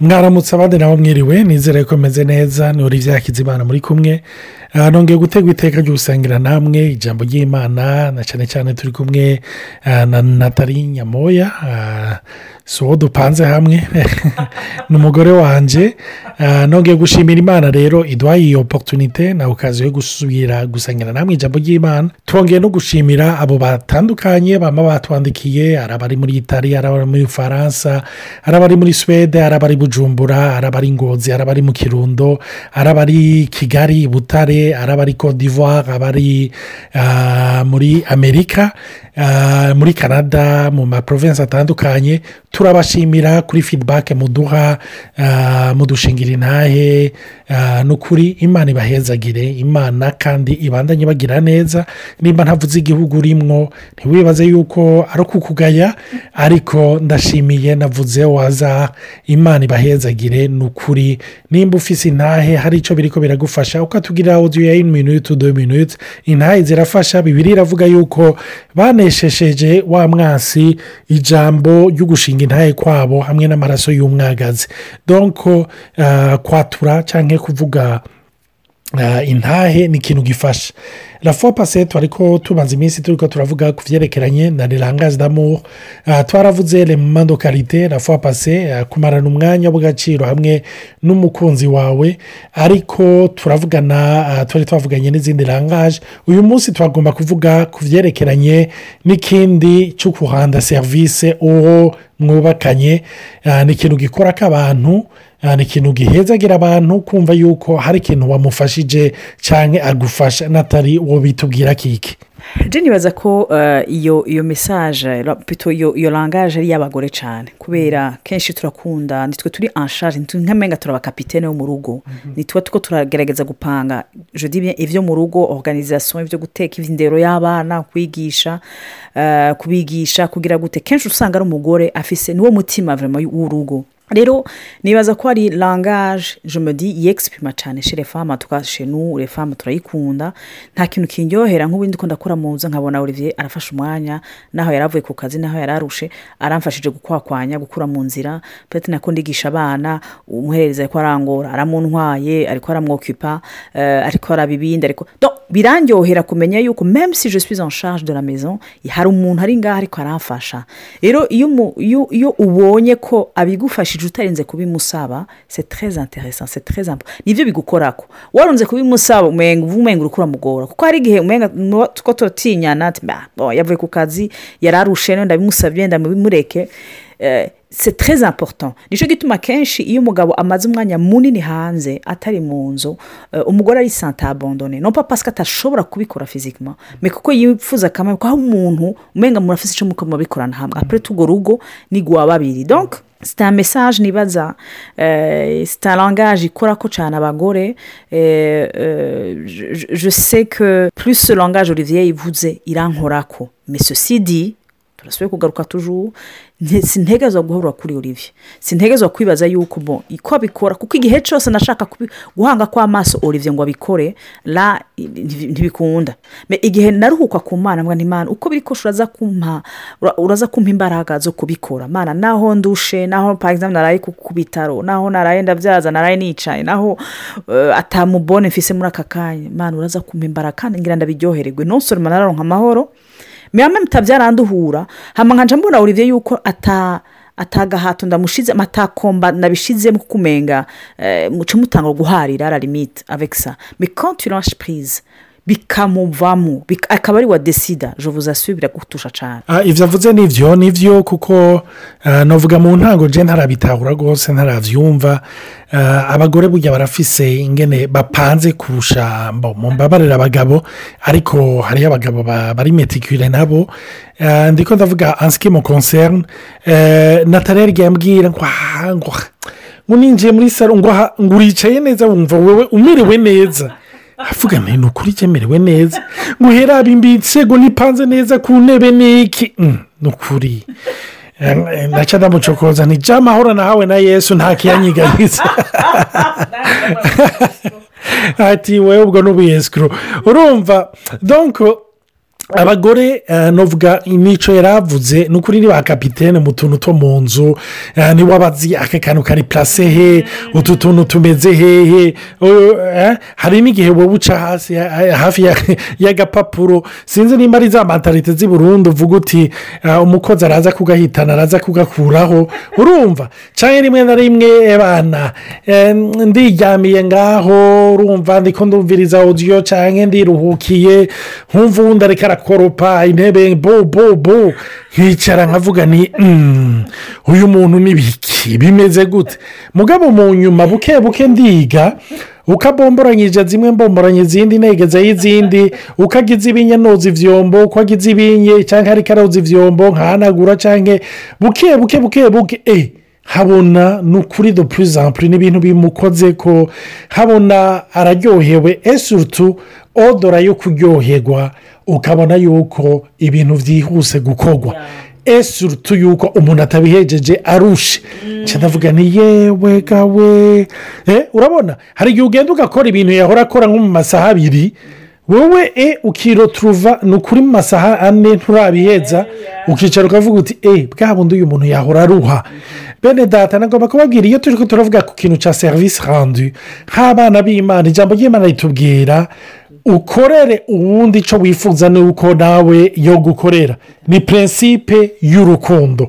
mwaramutse abandi nabo mwiriwe nizere ko meze neza ni olivier Hakizimana muri kumwe. Nongeye gutegwa iteka ry'ubusangira namwe ijambo ry'imana na cyane cyane turi kumwe na natali nyamoya si uwo dupanze hamwe ni umugore wanjye nongeye gushimira imana rero iduhaye iyi oporutunite nawe ukaza yo gusubira gusangira namwe ijambo ry'imana. Twongeye no gushimira abo batandukanye baba batwandikiye hari abari muri itali hari abari muri faransa hari abari muri suwede hari abari bujumbura hari abari ngozi hari abari mu kirundo hari abari kigali butare hari abari kodivuwari abari muri amerika muri canada mu maprovensi atandukanye turabashimira kuri fidibake muduha mudushingira intahe ni ukuri imana ibahezagire imana kandi ibandanye bagira neza. Nimba ntavuze igihugu urimwo ntiwibaze yuko ari ukukugaya ariko ndashimiye navuze waza imana ibahezagire ni ukuri nimba ufise intahe hari icyo biri ko biragufasha ukatubwira odiyo ya ini minuti do minuti intahe zirafasha bibiri iravuga yuko baneshesheje wa mwasi ijambo ryo gushinga intahe kwabo hamwe n'amaraso y'umwagazi. Donko kwatura cyangwa kuvuga intahe ni ikintu gifasha. Rafuwa pasete ariko tubanza iminsi turi ko turavuga ku byerekeranye na rirangazi damu twaravuze remando karite rafuwa pase kumarana umwanya w'agaciro hamwe n'umukunzi wawe. Ariko turavugana twari twavuganye n'izindi rangaje uyu munsi twagomba kuvuga ku byerekeranye n'ikindi cyo kuhanda serivisi uwo mwubakanye. Ni ikintu gikora k'abantu ni ikintu gihezagira abantu kumva yuko hari ikintu wamufashije cyangwa agufasha. N'atari uwo bitubwira kiki nibaza ko iyo iyo mesaje iyo rangaje ari iy'abagore cyane kubera kenshi turakunda nitwe turi anshaje nk'amenga turaba kapitene wo mu rugo. Nitwe two turagerageza gupanga ibyo mu rugo organizasiyo ibyo guteka indero y'abana kwigisha kubigisha kugira gute. Kenshi usanga ari umugore afise niwo mutima w'urugo. Rero nibaza ko ari rangaje jomodi yegisiprima cyane shere fama tukashenu refama turayikunda. Nta kintu kiryohera nk'ubundi ko ndakora mu nzu nkabona olivier arafashe umwanya naho yari avuye ku kazi naho yari arushe aramfashije gukwakwanya gukura mu nzira. Peti nako ndigisha abana umuhereza ariko arangora aramuntwaye ariko aramwokipa ariko araba ibindi ariko birandyohera kumenya yuko meme si je suis en charge de la maison hari umuntu ari ngaho ariko aramfasha. Rero iyo ubonye ko abigufashije utarinze kubimusaba se tereze interesa se tereze ampa ni byo bigukorako. Warunze kubimusaba umenga uri kuramugora kuko hari igihe umenga two turatinyana yavuye ku kazi yari arushe ndabimusabye ndabimureke se tereze important. Nicyo gituma kenshi iyo umugabo amaze umwanya munini hanze atari mu nzu umugore ari santa abondone no papa ko atashobora kubikora fizikima kuko yifuza akamaro aho umuntu umenga murafise icyo muko mubikorana hamwe. Apure tugo rugo ni guwa babiri. Donk sita mesaje nibaza sita rangaje ikora ko cyane abagore je sais que plus rangaje olivier ivuze irankorako mesosidi turasubiye kugaruka tujuru sintegezwa guhura kuri olivier. Sintegezwa kwibaza yuko bo ko abikora kuko igihe cyose nashaka guhanga kw'amaso olivier ngo abikore la ntibikunda. Igihe naruhuka ku mwana mbwa n'imana uko biri kose uraza kumpa uraza kumpa imbaraga zo kubikora. Mana naho ndushe naho parizamu naraye ku bitaro naho naraye ndabyaza naraye nicaye naho atamubone mfise muri aka kanya. Mana uraza kumpa imbaraga kandi ngira ndabiryohererwe ntusoroma nararonka amahoro miyama mutabyaranduhura hama nkajya mbona olivier yuko atagahato ndamushize amatakomba nabishizemo kukumenga muce mutanga guharira ararimite avekisa mekonti rashi purize bikamuvamo akaba ari wa desida. Jovuza asubira gutusha cyane ibyo avuze ni ibyo ni byo kuko navuga mu ntango je ntarabitahura rwose ntarabyumva abagore burya barafise ingene bapanze kurusha mu mbabarira abagabo ariko hariyo abagabo bari metikire nabo. Ndiko ndavuga ansikimo konserne natarere yambwira ngo ngo ngo ninjiye muri salo ngo uricaye neza wumva wowe umerewe neza. Avuga ni ukuri cyemerewe neza. Ngo uhera imbitse ngo nipanze neza ku ntebe n'iki? Ni ukuri ndaca ndamucokoza ni jya amahoro nahawe na yesu ntakiyanyiganiza ati wowe ubwo ni ubuyesikuru urumva donko abagore navuga imico yaravuze ni ukuri ni ba kapitene mu tuntu two mu nzu niba wabazi aka kantu kari purase he utu tuntu tumeze hehe hari n'igihe wowe uca hasi hafi y'agapapuro sinzi nimba ari za mantarite z'i burundu uvuga uti umukozi araza kugahitana araza kugakuraho. Urumva cyangwa rimwe na rimwe bana ndiryamiye ngaho urumva ndiko ndumviriza odiyo cyangwa ndiruhukiye nkumva uwundi ariko arakoropa intebe bo bo bo. Nkicara nkavuga ni uyu muntu ni biki? Bimeze gute? Mugabo mu nyuma buke buke ndiga ukabomboranyije zimwe mbomboranye izindi negezeho izindi ukagize ibinye noza ibyombo ukagize ibinye cyangwa ariko aroza ibyombo nkahanagura cyangwa buke buke buke buke. Eee habona ni ukuri do purizampuri n'ibintu bimukoze ko habona araryohewe esurutu odora yo kuryoherwa ukabona yuko ibintu byihuse gukorwa. Esurutu yuko umuntu atabihejeje arushe. Ndavuga ni yewe gawe. Urabona? Hari igihe ugenda ugakora ibintu yahora akora nko mu masaha abiri wowe e ukiroturuva ni ukuri mu masaha ane nturabiheza ukicara ukavuga uti e bwa bundi uyu muntu yahora aruha. Bene data nagomba kubabwira iyo turi turavuga ku kintu cya serivisi handi nk'abana b'imana ijambo ry'imana ritubwira ukorere ubundi icyo wifuza ni uko nawe yo gukorera. Ni prinsipe y'urukundo.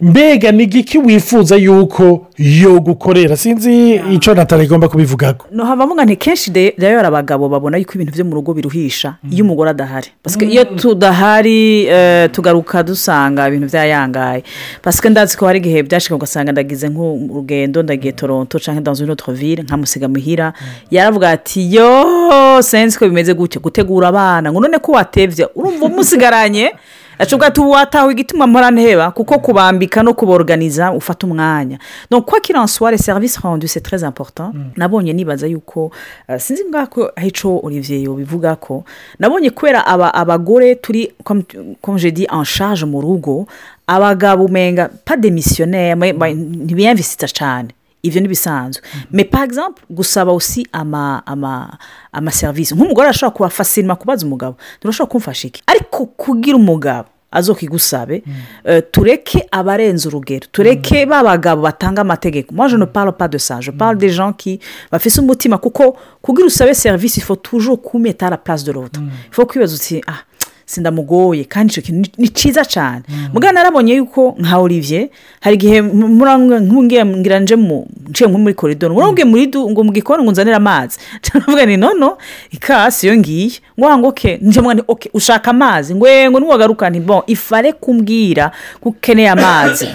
Mbega ni igiki wifuza yuko yo gukorera? Sinzi icyo natara igomba kubivugaho ntuhabamo nti kenshi rero abagabo babona yuko ibintu byo mu rugo biruhisha iyo umugore adahari. Iyo tudahari tugaruka dusanga ibintu byayangaye pasike ndazi ko hari igihe byashika ugasanga ndagize nk'urugendo ndagiye toronto cyangwa ndazi notre ville nkamusiga muhira. Yaravuga ati yo sensi ko bimeze gutya gutegura abana ngo none ko watebye urumva umusigaranye ashobora ati watawe igituma mpora kuko kubambika no kuborganiza ufata umwanya no kwa kiransuware serivisi handu se tereze important nabonye nibaza yuko sinzi ngako ahico olivier bivuga ko nabonye kubera abagore turi komjedi anshaje mu rugo abagabo umenga pa demisiyoneri ntibiyamvisita cyane ibyo ni bisanzwe me pa egisampu gusaba usi amaserivisi nk'umugore arashobora kubafasirima kubaza umugabo. Turashobora kumufasha iki ariko kugira umugabo azokigusabe tureke abarenze urugero. Tureke ba bagabo batanga amategeko. Moi je ne parle pas de ça. Je parle des gens qui bafise umutima kuko kugira usabe serivisi ifo tuje kumeta la place de l'autre. Ifo kwibaza uti ah sindamugoye kandi icyo kintu ni cyiza cyane mugana narabonye yuko nka olivier hari igihe ngira nje nce nko muri koridoro ngo muri ngo mu gikoni ngo nzanire amazi. Ndavuga ni nono ikasi iyo ngiye ngo ngo ke njye ni oke ushaka amazi? Ngo ngo niwagaruka ni bon ifare kumbwira ko ukeneye amazi.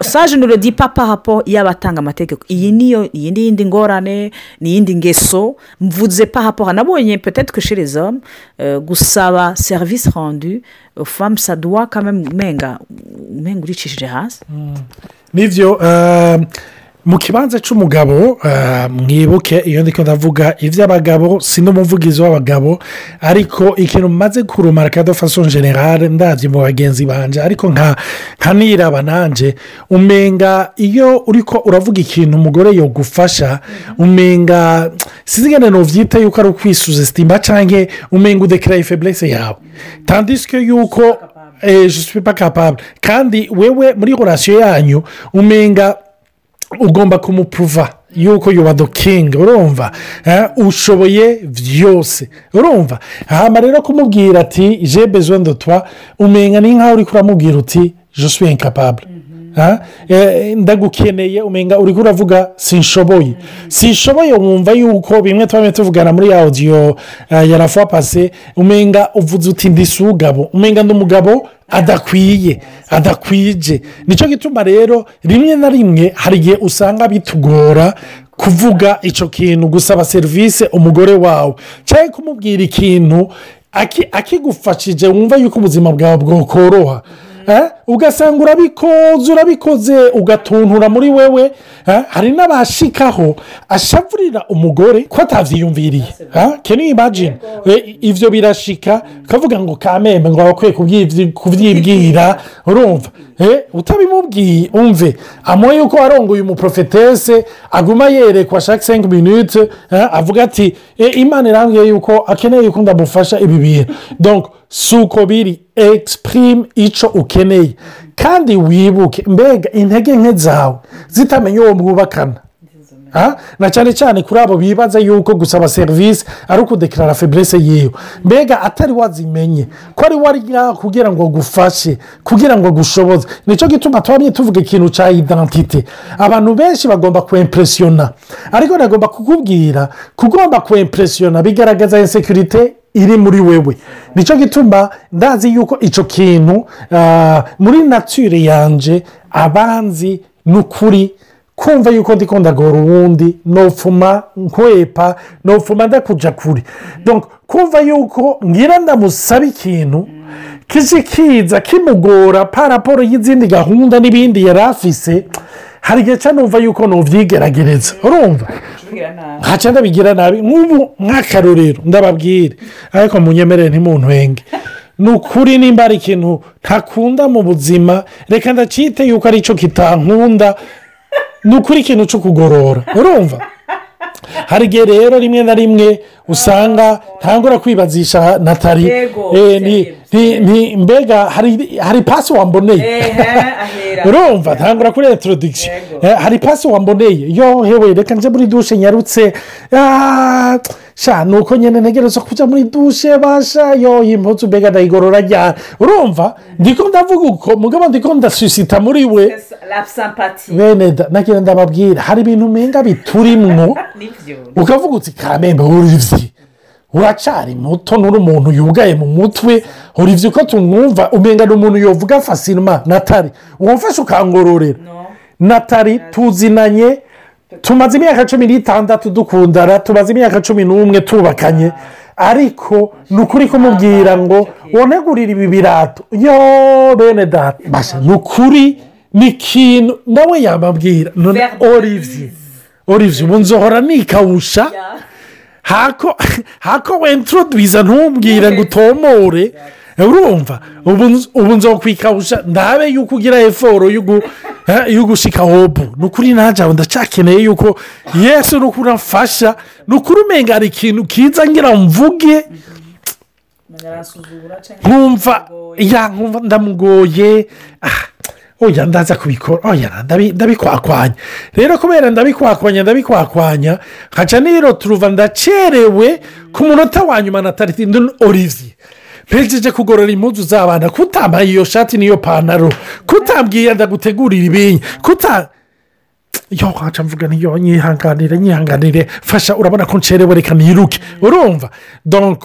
Saje nuro di papa hapo y'abatanga amategeko. Iyi niyo iyindi yindi ngorane ni iyindi ngeso. Mvuze pa hapo nabonye petete les hommes gusaba serivisi rendu famu saduwa kamwe umenga umenga uricishije hasi ni byo mu kibanza cy'umugabo mwibuke iyo ndi ndavuga iby'abagabo si n'umuvugizi w'abagabo ariko ikintu mumaze kurumara ka faso generale ndabyo mu bagenzi banjye ariko nka niraba nanjye umenga iyo uri ko uravuga ikintu umugore yogufasha umenga sinzigane nubyita yuko ari ukwisuzitima cyangwa umenga udekaraye feburese yawe. Tandisike yuko jisipe kapabure kandi wewe muri horasiyo yanyu umenga ugomba kumupuva yuko yuba kingi urumva? Ushoboye byose urumva? Hano rero kumubwira ati je bezo ndotwa umenya ni nkaho uri kuramubwira uti josuwe inkapabure ndagukeneye umenga uri kuravuga sinshoboye. Sinshoboye wumva yuko bimwe tuba tuvugana muri audiyo ya rafuwa pase umenga uvuze uti ndisi ugabo umenga n'umugabo adakwiye adakwije. Nicyo gituma rero rimwe na rimwe hari igihe usanga bitugora kuvuga icyo kintu gusaba serivisi umugore wawe. Cyangwa kumubwira ikintu akigufashije wumva yuko ubuzima bwawe bwokoroha. Ugasanga urabikoze urabikoze ugatuntura muri wewe. Hari n'abashikaho ashavurira umugore ko atabyiyumviriye keni imagine? Ibyo birashika. Ukavuga ngo kamembe ngo bakwiye kubyibwira urumva. Utabimubwiye umve. Amuhe yuko warongoye umuprofetese aguma yerekwa shaka sengi minute avuga ati imana irambwiye yuko akeneye yuko ndamufasha ibi bintu. Si uko biri egisipurime icyo ukeneye. Kandi wibuke mbega intege nke zawe zitamenya uwo mwubakana. Na cyane cyane kuri abo bibaza yuko gusaba serivisi ari ukudekarara feburese yiwe. Mbega atari wazimenye ko ari ngaho kugira ngo agufashe kugira ngo agushoboze ni cyo gituma tubamye tuvuga ikintu cya idantite abantu benshi bagomba kwempuresiyona ariko nagomba kukubwira kugomba kwempuresiyona bigaragaza insekirite iri muri wewe. Nicyo gituma ndazi yuko icyo kintu ah, muri nature yanje abanzi ni ukuri kumva yuko ndi ndagora uwundi nopfuma nkwepa nopfuma ndakuja kure. Kumva yuko ngira ndamusaba ikintu kije kiza kimugora paraporo y'izindi gahunda n'ibindi yari afise hari igihe cya numva yuko nubyigerageza urumva? Ntaca ndabigira nabi. Nk'ubu nk'akarorero ndababwire. Ariko munyemerere ntimuntwenge ni ukuri nimba ari ikintu ntakunda mu buzima reka ndacite yuko ari cyo kitankunda ni ukuri ikintu cyo kugorora. Urumva? Hari igihe rero rimwe na rimwe usanga ntangura kwibazisha natali. Eh, mbega hari pasi wamboneye. Urumva ntangura kuri elegitorodikisi Yego. hari pasi wamboneye. Yo hewe reka njye muri dushe nyarutse. Ah, sha ni uko nyine ntegereza kujya muri dushe basha yo iyi mpuzu mbega ndayigorora ryari urumva ndiko ndavuga uko mugabo ndiko ndasusita muri we bene nagira ndababwira hari ibintu umenga biturimwo ukavuga uti kamembe urivye uracari muto nuri umuntu yugaye mu mutwe urivye uko tumwumva umenga ni umuntu yovuga fasilima natari wumfashe ukangororera natari tuzinanye tumaze imyaka cumi n'itandatu dukundana tumaze imyaka cumi n'umwe tubakanye. Ariko ni ukuri kumubwira ngo wonegurire ibi birato yo bene data. Ni ukuri ni ikintu nawe yababwira none olivier. Olivier ubu nzohora nikawusha hako hako wenturodwiza ntumbwire ngo utomore. Urumva ubu nz- ubu nzokwikawusha ndabe yuko ugira eforo eh, y'ugushika hobu ni ukuri najyawe ndacyakeneye yuko yesu ni ukuri amfasha ni ukuri umenga hari ikintu kiza ngira mvuge. Nkumva nkumva ndamugoye. Ah, oya ndaza kubikora. Oya ndabi- ndabikwakwanya rero kubera ndabikwakwanya ndabikwakwanya nkaca niro turuva ndacerewe ku munota wa nyuma na tariki ndi olivier. Mpejeje kugorora impuzu z'abana kutambaye iyo shati n'iyo pantaro kutambwiye ndagutegurira ibinyi kuta yo nkaca mvuga niyo nyihanganire nyihanganire fasha urabona ko ncerewe reka niruke. Urumva? Donc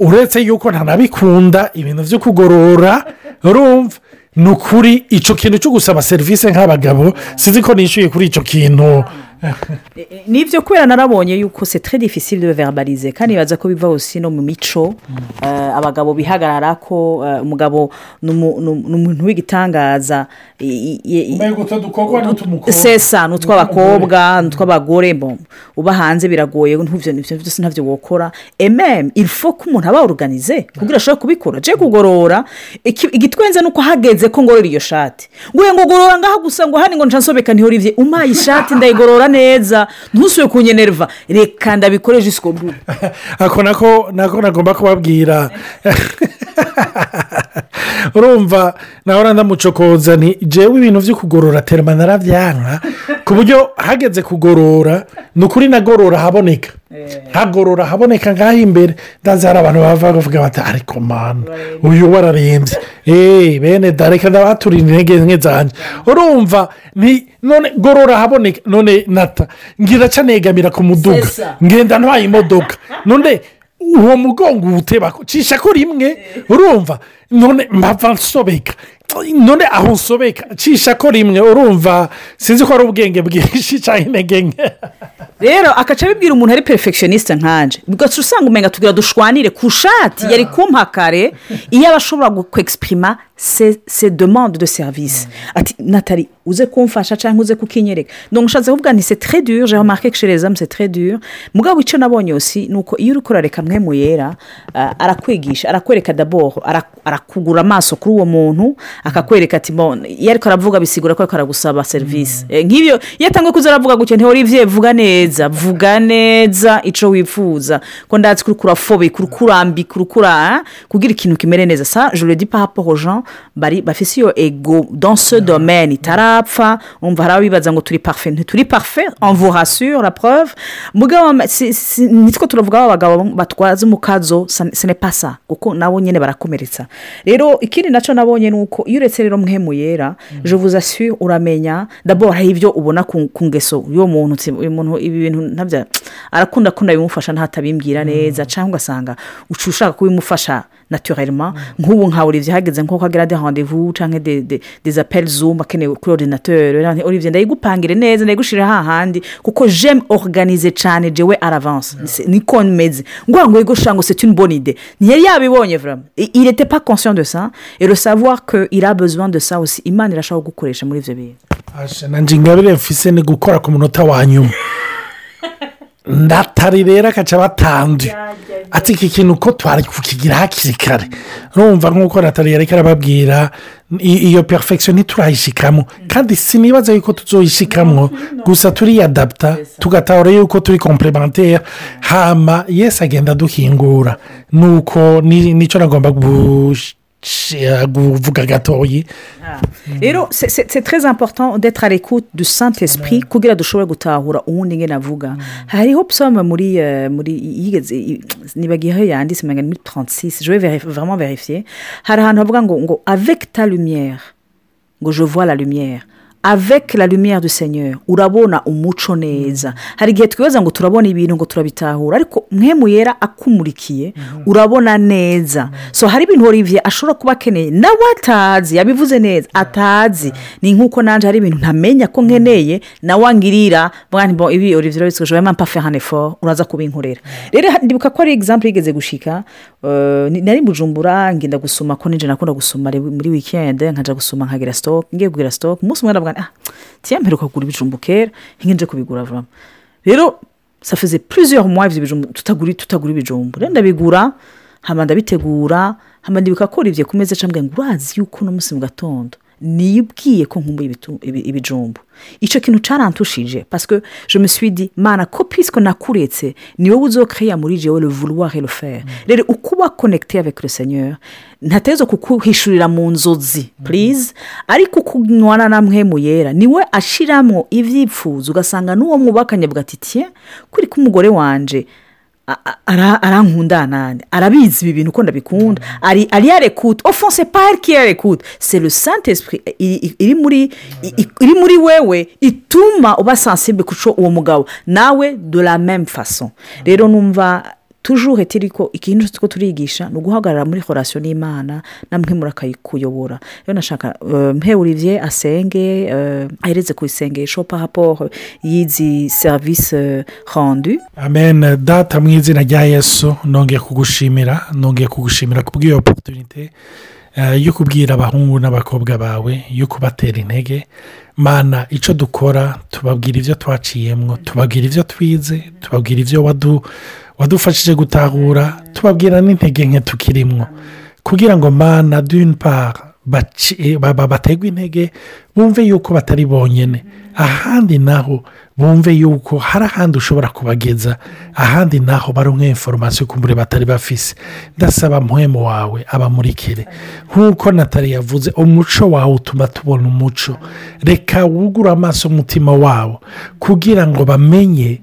uretse yuko ntanabikunda ibintu byo kugorora urumva? Ni ukuri icyo kintu cyo gusaba serivisi nk'abagabo sinzi ko nishyuye kuri icyo kintu. Ni byo kubera narabonye yuko se très difficile de verbaliser kandi bibaza ko biva aussi no mu mico eh, abagabo bihagarara ko eh, umugabo ni umu- ni umu- ni umuntu w'igitangaza sesa ni utw'abakobwa ni utw'abagore bon uba hanze biragoye ntabyo wokora ememe ilfo ko umuntu aba oruganize kugira ashobore kubikora je kugorora igitwenze ni uko hageze ko ngorora iyo shati. Ngo gorora ngaha gusa ngo hano ngo ncansobeka ntihorivye umpaye ishati ndayigorora neza ntusuye kunyenerva reka ndabikoresha isuku mbuga ako nako nako nagomba kubabwira. urumva nawe ndamucokoza ni jewe ibintu byo kugorora terima narabyanka ku buryo hageze kugorora ni ukuri nagorora haboneka. Hagorora haboneka ngaho imbere. Ndazi hari abantu bava bavuga bati ariko mani uyu wararembye. Eee bene da reka ndabaturira intege nke zanjye urumva ni none gorora haboneka none nata. Ngira ca negamira ku muduga. Ngenda ntwaye imodoka. None uwo mugongo uwuteba ko rimwe urumva none mpava nsobeka none aho nsobeka cisha ko rimwe urumva sinzi ko ari ubwenge bwinshi cyangwa intege nke rero akaca abibwira umuntu ari perfectioniste nkanje bigaca usanga umenga tugira dushwanire ku shati yari kumpa kare iyo aba ashobora kwegisiprima se se demande de service. Ati natali uze kumfasha cyangwa uze kukinyereka donc nshatse kuvuga ni c'est très dur. J'ai remarqué que chez les hommes c'est très dur. Mugabo icyo nabonye aussi ni uko iyo uri kurareka mwe mu yera ah, arakwigisha arakwereka d'abord ara- arakugura amaso kuri uwo muntu akakwereka ati bon iyo ariko aravuga bisigura ko ariko aragusaba serivisi Eh, nk'ibyo iyo atangiye kuza aravuga gutya ntiwari ivye vuga neza vuga neza icyo wifuza. Ko ndazi kuri kurafobe kuri kurambika kuri kura kugira ikintu kimere neza. Sa je le dis par bafise iyo ego dans ce domaine itarapfa umva hari abibaza ngo turi parfait. Ntituri vous rassure la si- nitwo turavuga abagabo batwaza umukazo sa- ce n'est pas ça kuko nabo nyine barakomeretsa. Rero ikindi na cyo nabonye ni uko iyo uretse rero mwe mu yera je vous assure uramenya d'abord hari ibyo ubona ku ngeso. Y'uwo muntu ibi bintu ntabya arakunda ko ndabimufasha ntatabimbwira neza cyangwa ugasanga uca ushaka kubimufasha naturellement. Nk'ubu nka olivier hageze nko kagira de rendez-vous cyangwa de, de, des appels zoom akenewe kuri ordinateur. Olivier ndayigupangire neza ndayigushirira hahandi kuko j'aime organiser cyane jewe l'avance. C'est- niko meze ngo ngo yego shango c'est une bonne idée. Ntiyari yabibonye vraiment. Il était pas conscient de ça. Et le savoir que il a besoin de ça aussi imana irashaka gukoresha muri ivyo bintu Asha, na ingabire mfise ni gukora ku munota wa nyuma. ndatari rero akaca batanze ati iki kintu uko twari kukigira hakiri kare? Urumva nk'uko natali yari arababwira i- iyo perfection ntiturayishikamo kandi sinibaza yuko tuzoyishikamo gusa turiyadapta tugatahura yuko turi complementaire. Hama yesi agenda duhingura. Nuko ni- ni cyo nagomba gush- kuvuga gatoyi rero c'est- c'est c'est très important d'être à l'écoute du saint esprit kugira dushobore gutahura uwundi ngene avuga. Hariho psaume muri eh, muri aho yanditse umenga ni muri 36 je vais vraiment vérifier. Hari ahantu havuga ngo ngo avec ta lumière ngo je vois la lumière. Avec la lumière du seigneur. Urabona umuco neza. Hari igihe twibaza ngo turabona ibintu ngo turabitahura ariko mwe yera akumurikiye urabona neza. So hari ibintu olivier ashobora kuba akeneye. Nawe atazi yabivuze neza. Atazi. Ni nk'uko nanjye hari ibintu ntamenya ko nkeneye nawe angirira. Mwana ibi olivier même pas faire un effort. Uraza kubinkorera. Rero ndibuka ko ari example yigeze gushika ni- nari bujumbura ngenda gusoma ko ninjye nakunda gusoma muri weekend nkaja gusoma nkagira stock ngiye kugira stock. Umunsi umwe ndavuga ah tiya mperuka kugura ibijumbu kera nkinje kubigura vraiment rero faisait plusieurs mois ivyo bijumbu tutagura tutagura ibijumbu rero ndabigura hama ndabitegura hama ndibuka ko Olivier ku meza acambwira ngo urazi yuko uno munsi mu gatondo nibwiye ko nkumbuye ibitu- ibi- ibijumbu. Icyo kintu cyarantushije parce que je me suis dit mana ko puisque nakuretse ni wowe uzokreya muri jewe le faire. Rero uko uba connecté avec le seigneur ntatezo kukuhishurira mu nzozi please. Ariko ukunywana na mwe mu yera ni we ashiramo ibyipfuzo ugasanga n'uwo mwubakanye bwa ati tiye kuri ko umugore arankunda nani arabizi ibi bintu uko ndabikunda. Ari ari yarekute. Ofonse pari ki yarekute. I- i- iri muri iri muri wewe ituma uba sensible kuco uwo mugabo. Nawe de la même façon. Rero numva toujours etiri ko ikintu two turigisha ni uguhagarara muri horasiyo n'imana namwe murakayikuyobora. Rero nashaka eh, mpe olivier asenge eh, ahereze ku isengesho par rapport y'izi serivisi eh, rendu. Amen. Data mu izina rya yesu nongeye kugushimira nongeye kugushimira ku bw'iyo oporutunite yo kubwira abahungu n'abakobwa bawe yo kubatera intege. Mana icyo dukora tubabwira ibyo twaciyemo tubabwira ibyo twize tubabwira ibyo wadu wadufashije gutahura tubabwira n'intege nke tukirimwo. Kugira ngo mana ba- bategwe intege bumve yuko batari bonyine ahandi naho bumve yuko hari ahandi ushobora kubageza. Ahandi naho baronke inforomasiyo kumbure batari bafise. Ndasaba muhemu wawe abamurikire. Nk'uko natali yavuze umuco wawe utuma tubona umuco. Reka wugure amaso umutima wabo kugira ngo bamenye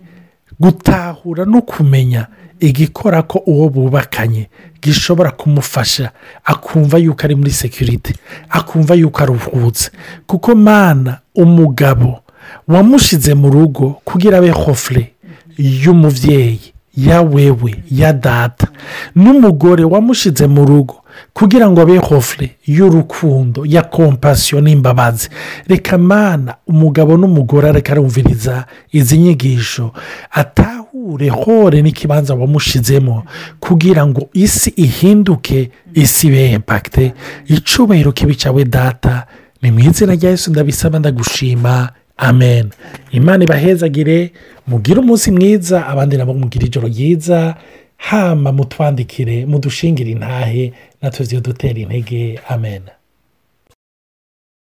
gutahura no kumenya igikora ko uwo bubakanye gishobora kumufasha akumva yuko ari muri sekirite akumva yuko aruhutse. Kuko mana umugabo wamushyize mu rugo kugira abe hofure y'umubyeyi ya wewe ya data. N'umugore wamushyize mu rugo kugira ngo abe hofure y'urukundo ya kompasiyo n'imbabazi reka mana umugabo n'umugore areka arumviriza izi nyigisho. Atahu ukure hore n'ikibanza wamushizemo. Kugira ngo isi ihinduke isi ibe impakite icubahiro kibi cyawe data ni mu izina rya Yesu ndabisaba ndagushima. Amen. Imana ibahezagire mugire umunsi mwiza abandi nabo mugire ijoro ryiza. Hama mutwandikire mudushingire intahe. Natwe ziyo dutera intege amen